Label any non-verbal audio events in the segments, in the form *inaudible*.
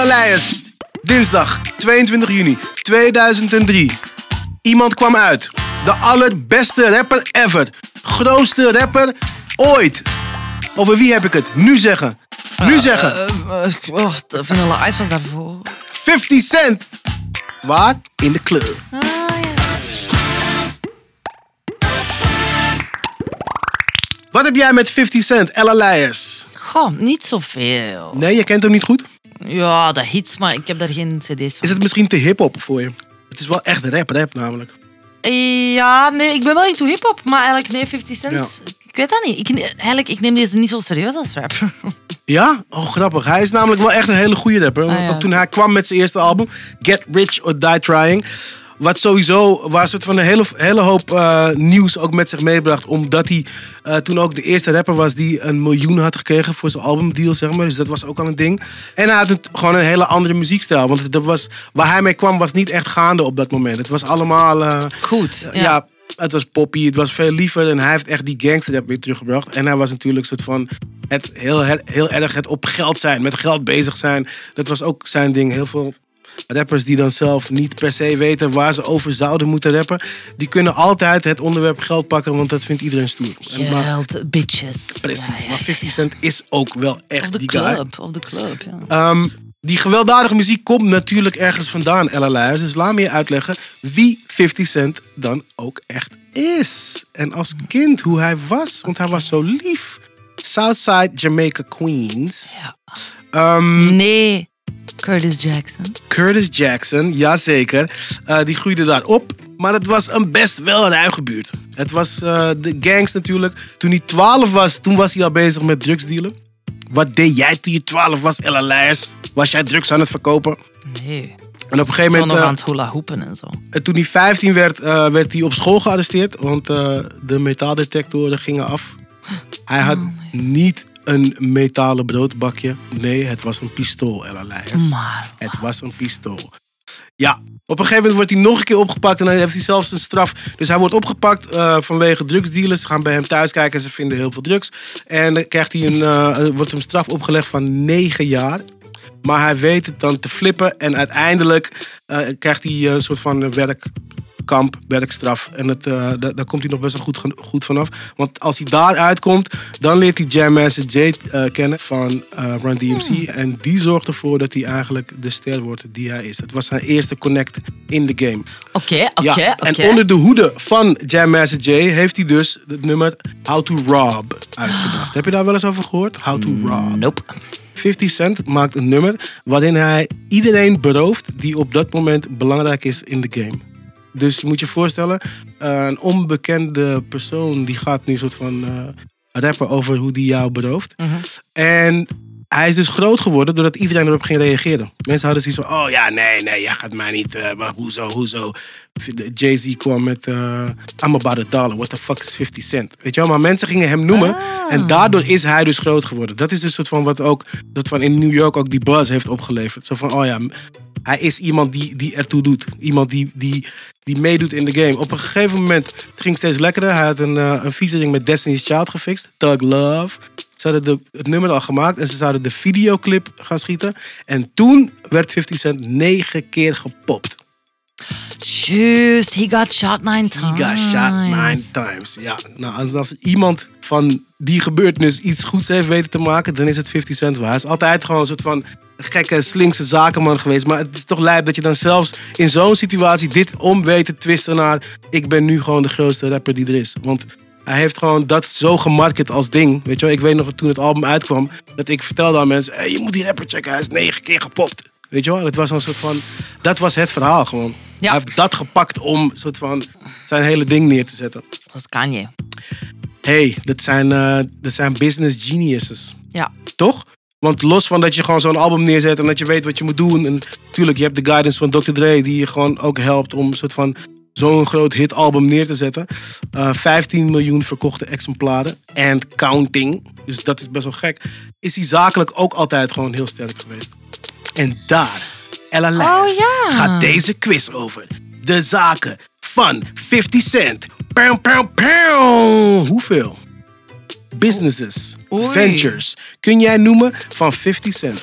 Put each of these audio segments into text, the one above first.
Ella Leijers, dinsdag 22 juni 2003. Iemand kwam uit. De allerbeste rapper ever. Grootste rapper ooit. Over wie heb ik het? Nu zeggen. Nu zeggen. Uh, uh, oh, Vanilla Ice was daarvoor. 50 Cent. Waar? In de club. Ah, ja. Wat heb jij met 50 Cent, Ella Leijers? Goh, niet zoveel. Nee, je kent hem niet goed? Ja, de hits, maar ik heb daar geen cd's van. Is het misschien te hip-hop voor je? Het is wel echt rap, rap namelijk. Ja, nee, ik ben wel into hip-hop, maar eigenlijk nee, 50 Cent. Ja. Ik weet dat niet. Ik, eigenlijk, ik neem deze niet zo serieus als rapper. *laughs* Ja? Oh, grappig. Hij is namelijk wel echt een hele goede rapper. Ah, ja. toen hij kwam met zijn eerste album, Get Rich or Die Trying. Wat sowieso, waar een soort van een hele, hele hoop eh, nieuws ook met zich meebracht. Omdat hij eh, toen ook de eerste rapper was die een miljoen had gekregen voor zijn albumdeal, zeg maar. Dus dat was ook al een ding. En hij had een- gewoon een hele andere muziekstijl. Want dat was, waar hij mee kwam was niet echt gaande op dat moment. Het was allemaal... eh, Goed. ja. Ja. het was poppy, het was veel liever en hij heeft echt die gangsterrap weer teruggebracht. En hij was natuurlijk soort van het heel, heel, heel erg het op geld zijn, met geld bezig zijn. Dat was ook zijn ding. Heel veel rappers die dan zelf niet per se weten waar ze over zouden moeten rappen, die kunnen altijd het onderwerp geld pakken, want dat vindt iedereen stoer. Maar- Geld, bitches. precies, Ja, maar ja. 50 Cent is ook wel echt Of die guy. club, of de club, ja. Ehm, die gewelddadige muziek komt natuurlijk ergens vandaan, Ella. Dus laat me je uitleggen wie 50 Cent dan ook echt is. En als kind hoe hij was, want hij was zo lief. Southside Jamaica Queens. Ja. Ehm, Nee, Curtis Jackson. Curtis Jackson, jazeker. Eh die groeide daar op. Maar het was een best wel ruige buurt. Het was eh, de gangs natuurlijk. Toen hij 12 was, toen was hij al bezig met drugsdealen. Wat deed jij toen je 12 was, Ella Leijers? Was jij drugs aan het verkopen? Nee. En op een gegeven moment, nog eh, aan het hula hoepen en zo. en toen hij 15 werd, werd hij op school gearresteerd. Want de metaaldetectoren gingen af. Hij had niet een metalen broodbakje. Nee, het was een pistool, Ella Leijers. Maar, Het was een pistool. Ja, op een gegeven moment wordt hij nog een keer opgepakt en dan heeft hij zelfs een straf. Dus hij wordt opgepakt eh, vanwege drugsdealers. Ze gaan bij hem thuis kijken en ze vinden heel veel drugs. En dan krijgt hij een, eh, wordt hem straf opgelegd van 9 jaar. Maar hij weet het dan te flippen en uiteindelijk eh, krijgt hij een soort van werkkamp, werkstraf. En het, eh, da- daar komt hij nog best wel goed, goed vanaf. Want als hij daar uitkomt, dan leert hij Jam Master Jay eh, kennen van eh, Run DMC. En die zorgt ervoor dat hij eigenlijk de ster wordt die hij is. Het was zijn eerste connect in de game. Oké, oké, Ja, oké. En onder de hoede van Jam Master Jay heeft hij dus het nummer How to Rob uitgebracht. Heb je daar wel eens over gehoord? How to Rob. Nope. 50 Cent maakt een nummer waarin hij iedereen berooft die op dat moment belangrijk is in de game. Dus je moet je voorstellen, een onbekende persoon die gaat nu een soort van eh, rappen over hoe die jou berooft. En hij is dus groot geworden doordat iedereen erop ging reageren. Mensen hadden zoiets van, oh ja, nee, nee, jij gaat mij niet, eh, maar hoezo, hoezo. Jay-Z kwam met, eh I'm about a dollar, what the fuck is 50 cent? Weet je wel, maar mensen gingen hem noemen en daardoor is hij dus groot geworden. Dat is dus soort van wat ook, soort van in New York ook die buzz heeft opgeleverd. Zo van, oh ja, hij is iemand die, die ertoe doet. Iemand die, die, die meedoet in de game. Op een gegeven moment het ging steeds lekkerder. Hij had een, eh, een featuring met Destiny's Child gefixt. Thug Love. Ze hadden de, het nummer al gemaakt en ze zouden de videoclip gaan schieten. En toen werd 50 Cent negen keer gepopt. Juist, he got shot nine times. He got shot nine times. Ja, nou, als- iemand van die gebeurtenis iets goeds heeft weten te maken, dan is het 50 Cent wel. Hij is altijd gewoon een soort van gekke, slinkse zakenman geweest. Maar het is toch lijp dat je dan zelfs in zo'n situatie dit om weet te twisten naar... ik ben nu gewoon de grootste rapper die er is. Want hij heeft gewoon dat zo gemarket als ding. Weet je wel, ik weet nog toen het album uitkwam, dat ik vertelde aan mensen... Hey, je moet die rapper checken, hij is negen keer gepopt. Weet je wel, dat was een soort van... Dat was het verhaal gewoon. Ja. Hij heeft dat gepakt om soort van zijn hele ding neer te zetten. Dat is Kanye. hey, dat zijn, eh, dat zijn business geniuses. Ja. Toch? Want los van dat je gewoon zo'n album neerzet en dat je weet wat je moet doen. En natuurlijk, je hebt de guidance van Dr. Dre die je gewoon ook helpt om een soort van zo'n groot hitalbum neer te zetten. Eh 15 miljoen verkochte exemplaren. And counting. Dus dat is best wel gek. Is hij zakelijk ook altijd gewoon heel sterk geweest. En daar, Ella ja. gaat deze quiz over. De zaken van 50 Cent. Pow, pow, pow. Hoeveel? Businesses, Oei. ventures kun jij noemen van 50 Cent?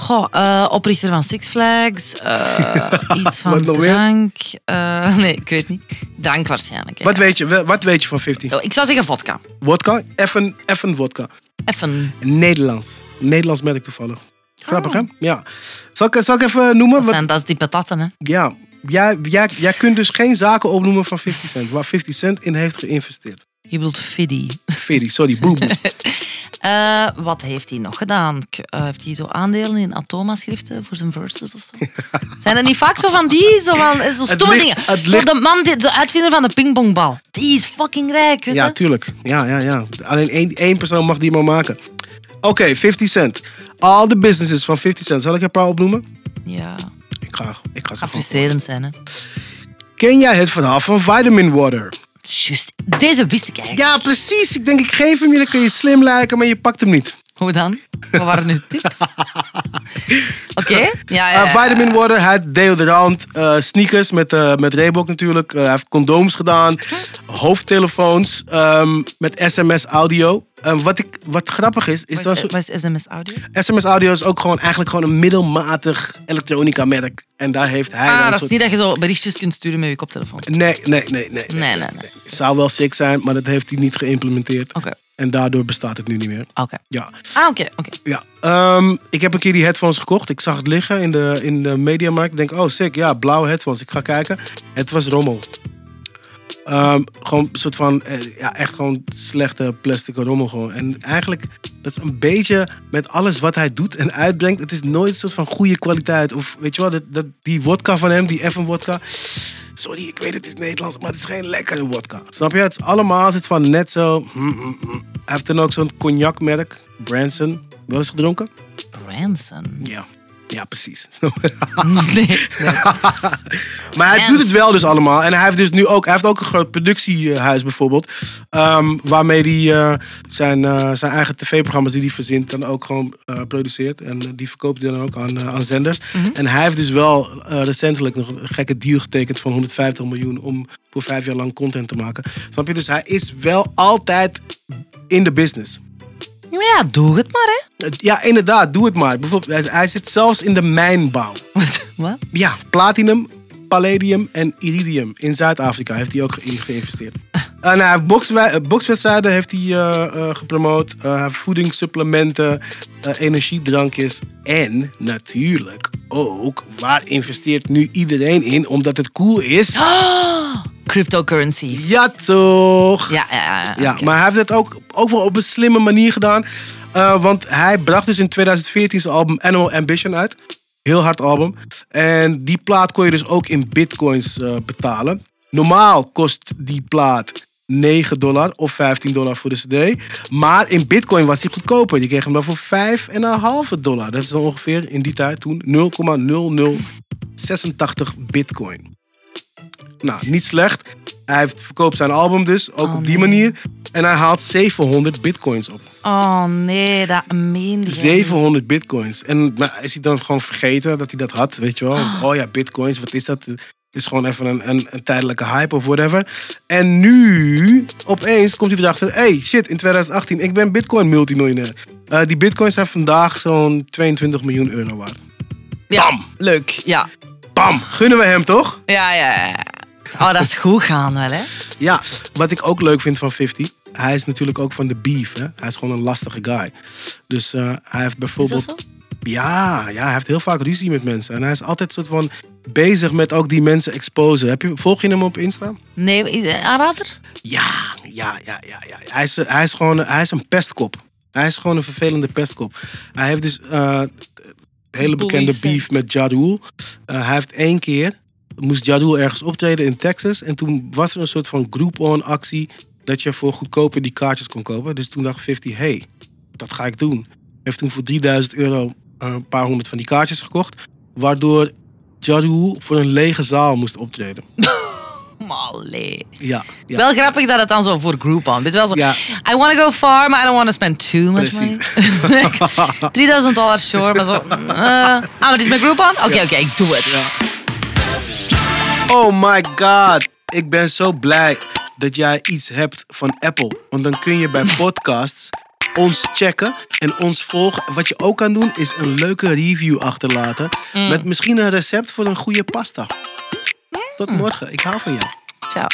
Goh, eh, oprichter van Six Flags. eh, *laughs* iets van drank. eh, nee, ik weet niet. Drank waarschijnlijk. Wat weet je, wat weet je van 50? Oh, Ik zou zeggen vodka. Wodka? Even, even wodka. Even. Nederlands. Nederlands merk toevallig. Grappig, Oh. hè? Ja. Zal ik, zal ik even noemen? Dat Wat, zijn, dat is die patatten, hè. ja. Jij, jij, jij kunt dus geen zaken opnoemen van 50 Cent. Waar 50 Cent in heeft geïnvesteerd. Je bedoelt Fiddy. Fiddy, sorry, boem. *laughs* Eh, wat heeft hij nog gedaan? Eh, heeft hij zo aandelen in Atoma-schriften voor zijn verses of zo? *laughs* Zijn er niet vaak zo van die, zo van eh, zo stomme ligt- dingen? het Zo ligt- de man, die, de uitvinder van de pingpongbal. Die is fucking rijk, weet Ja, tuurlijk. Ja, ja, ja. Alleen één, één persoon mag die maar maken. Oké, 50 Cent. All the businesses van 50 Cent. Zal ik er een paar opnoemen? Ja, Ik ga, ik ga ze frustrerend zijn, hè. Ken jij het verhaal van Vitamin Water? Juist, deze wist ik eigenlijk. Ja, precies. Ik denk, ik geef hem je, dan kun je slim lijken, maar je pakt hem niet. Hoe dan? Wat waren nu tips? *laughs* Oké, ja, ja, Uh, ja. vitamin water, hij heeft deodorant, uh, sneakers met, uh, met Reebok natuurlijk. Hij heeft condooms gedaan, hoofdtelefoons um, met sms audio. Um, wat, ik, wat grappig is, is dat is, zo- wat is sms audio? sms audio is ook gewoon eigenlijk gewoon een middelmatig elektronica merk. En daar heeft hij Ah, dat is niet dat je zo berichtjes kunt sturen met je koptelefoon. Nee, nee, nee, nee. Nee, nee, nee. Het zou wel sick zijn, maar dat heeft hij niet geïmplementeerd. Oké, En daardoor bestaat het nu niet meer. oké. Ja, Ah, oké, oké. Ja, ehm, ik heb een keer die headphones gekocht. Ik zag het liggen in de, in de mediamarkt. Ik denk, oh sick, ja, blauwe headphones. Ik ga kijken. Het was rommel. Ehm, gewoon een soort van, eh, ja, echt gewoon slechte plastic rommel gewoon. En eigenlijk, dat is een beetje met alles wat hij doet en uitbrengt. Het is nooit een soort van goede kwaliteit. Of weet je wel, dat, dat, die wodka van hem, die Evan wodka. Sorry, ik weet het is Nederlands, maar het is geen lekkere wodka. Snap je? Het is allemaal zit van net zo. mm, mm, mm. Hij heeft dan ook zo'n cognacmerk, Branson. Wel eens gedronken? Ransom. Ja. Ja, precies. *laughs* Nee, nee. *laughs* maar hij Yes. doet het wel dus allemaal. En hij heeft dus nu ook, hij heeft ook een groot productiehuis bijvoorbeeld. ehm, waarmee hij eh, zijn, eh, zijn eigen tv-programma's die hij verzint dan ook gewoon eh, produceert. En die verkoopt hij dan ook aan, aan zenders. En hij heeft dus wel recentelijk nog een gekke deal getekend van 150 miljoen om voor vijf jaar lang content te maken. Snap je? Dus hij is wel altijd in de business. Ja, doe het maar, hè. Ja, inderdaad, doe het maar. Bijvoorbeeld, hij- zit zelfs in de mijnbouw. *laughs* Wat? Ja, platinum, palladium en iridium. In Zuid-Afrika heeft hij ook in geïnvesteerd. Heeft bokswij- eh, bokswedstrijden heeft hij eh, eh, gepromoot. Voedingssupplementen, energiedrankjes. En natuurlijk ook, waar investeert nu iedereen in? Omdat het cool is. Ah, cryptocurrency. Ja toch? Ja, ja, ja. Ja, maar hij heeft het ook, ook wel op een slimme manier gedaan. Eh, want hij bracht dus in 2014 zijn album Animal Ambition uit. Heel hard album. En die plaat kon je dus ook in bitcoins eh, betalen. Normaal kost die plaat 9 dollar of 15 dollar voor de cd. Maar in bitcoin was die goedkoper. Je kreeg hem dan voor 5,5 dollar. Dat is ongeveer in die tijd toen 0,0086 bitcoin. Nou, niet slecht. Hij heeft, verkoopt zijn album dus, ook Oh, op die nee. manier. En hij haalt 700 bitcoins op. Oh nee, dat meende jij 700 bitcoins. En maar is hij dan gewoon vergeten dat hij dat had, weet je wel? Oh ja, bitcoins, wat is dat? Het is gewoon even een, een, een tijdelijke hype of whatever. En nu, opeens, komt hij erachter... hey, shit, in 2018, ik ben bitcoin multimiljonair. Eh, die bitcoins zijn vandaag zo'n 22 miljoen euro waard. Ja, Bam. leuk. Ja. Bam! Gunnen we hem, toch? Ja, ja, ja. Oh, dat is goed gaan wel, hè. Ja, wat ik ook leuk vind van 50... Hij is natuurlijk ook van de beef, hè? Hij is gewoon een lastige guy. Dus eh, hij heeft Is bijvoorbeeld... dat zo? Ja, ja, hij heeft heel vaak ruzie met mensen. En hij is altijd soort van bezig met ook die mensen exposen. Heb je, volg je hem op Insta? Nee, aanrader? Ja, ja, ja, ja. ja. Hij, is, hij is gewoon hij is een pestkop. Hij is gewoon een vervelende pestkop. Hij heeft dus eh, hele bekende beef met Ja Rule. Eh, hij heeft één keer, moest Ja Rule ergens optreden in Texas. En toen was er een soort van group-on actie dat je voor goedkoper die kaartjes kon kopen. Dus toen dacht 50, hey, dat ga ik doen. Heeft toen voor 3000 euro een paar honderd van die kaartjes gekocht. Waardoor Ja Rule voor een lege zaal moest optreden. *laughs* Mallee. Ja, ja. Wel grappig dat het dan zo voor Groupon. Weet je wel zo, Ja. I want to go far, maar I don't want to spend too much Precies. money. *laughs* 3000 *laughs* dollar, sure, maar zo... mm, eh, ah, maar het is met Groupon? Oké, oké, ik doe het. Oh my god. Ik ben zo blij dat jij iets hebt van Apple. Want dan kun je bij podcasts ons checken en ons volgen. Wat je ook kan doen, is een leuke review achterlaten. Met misschien een recept voor een goede pasta. Tot morgen. Ik hou van jou. Ciao.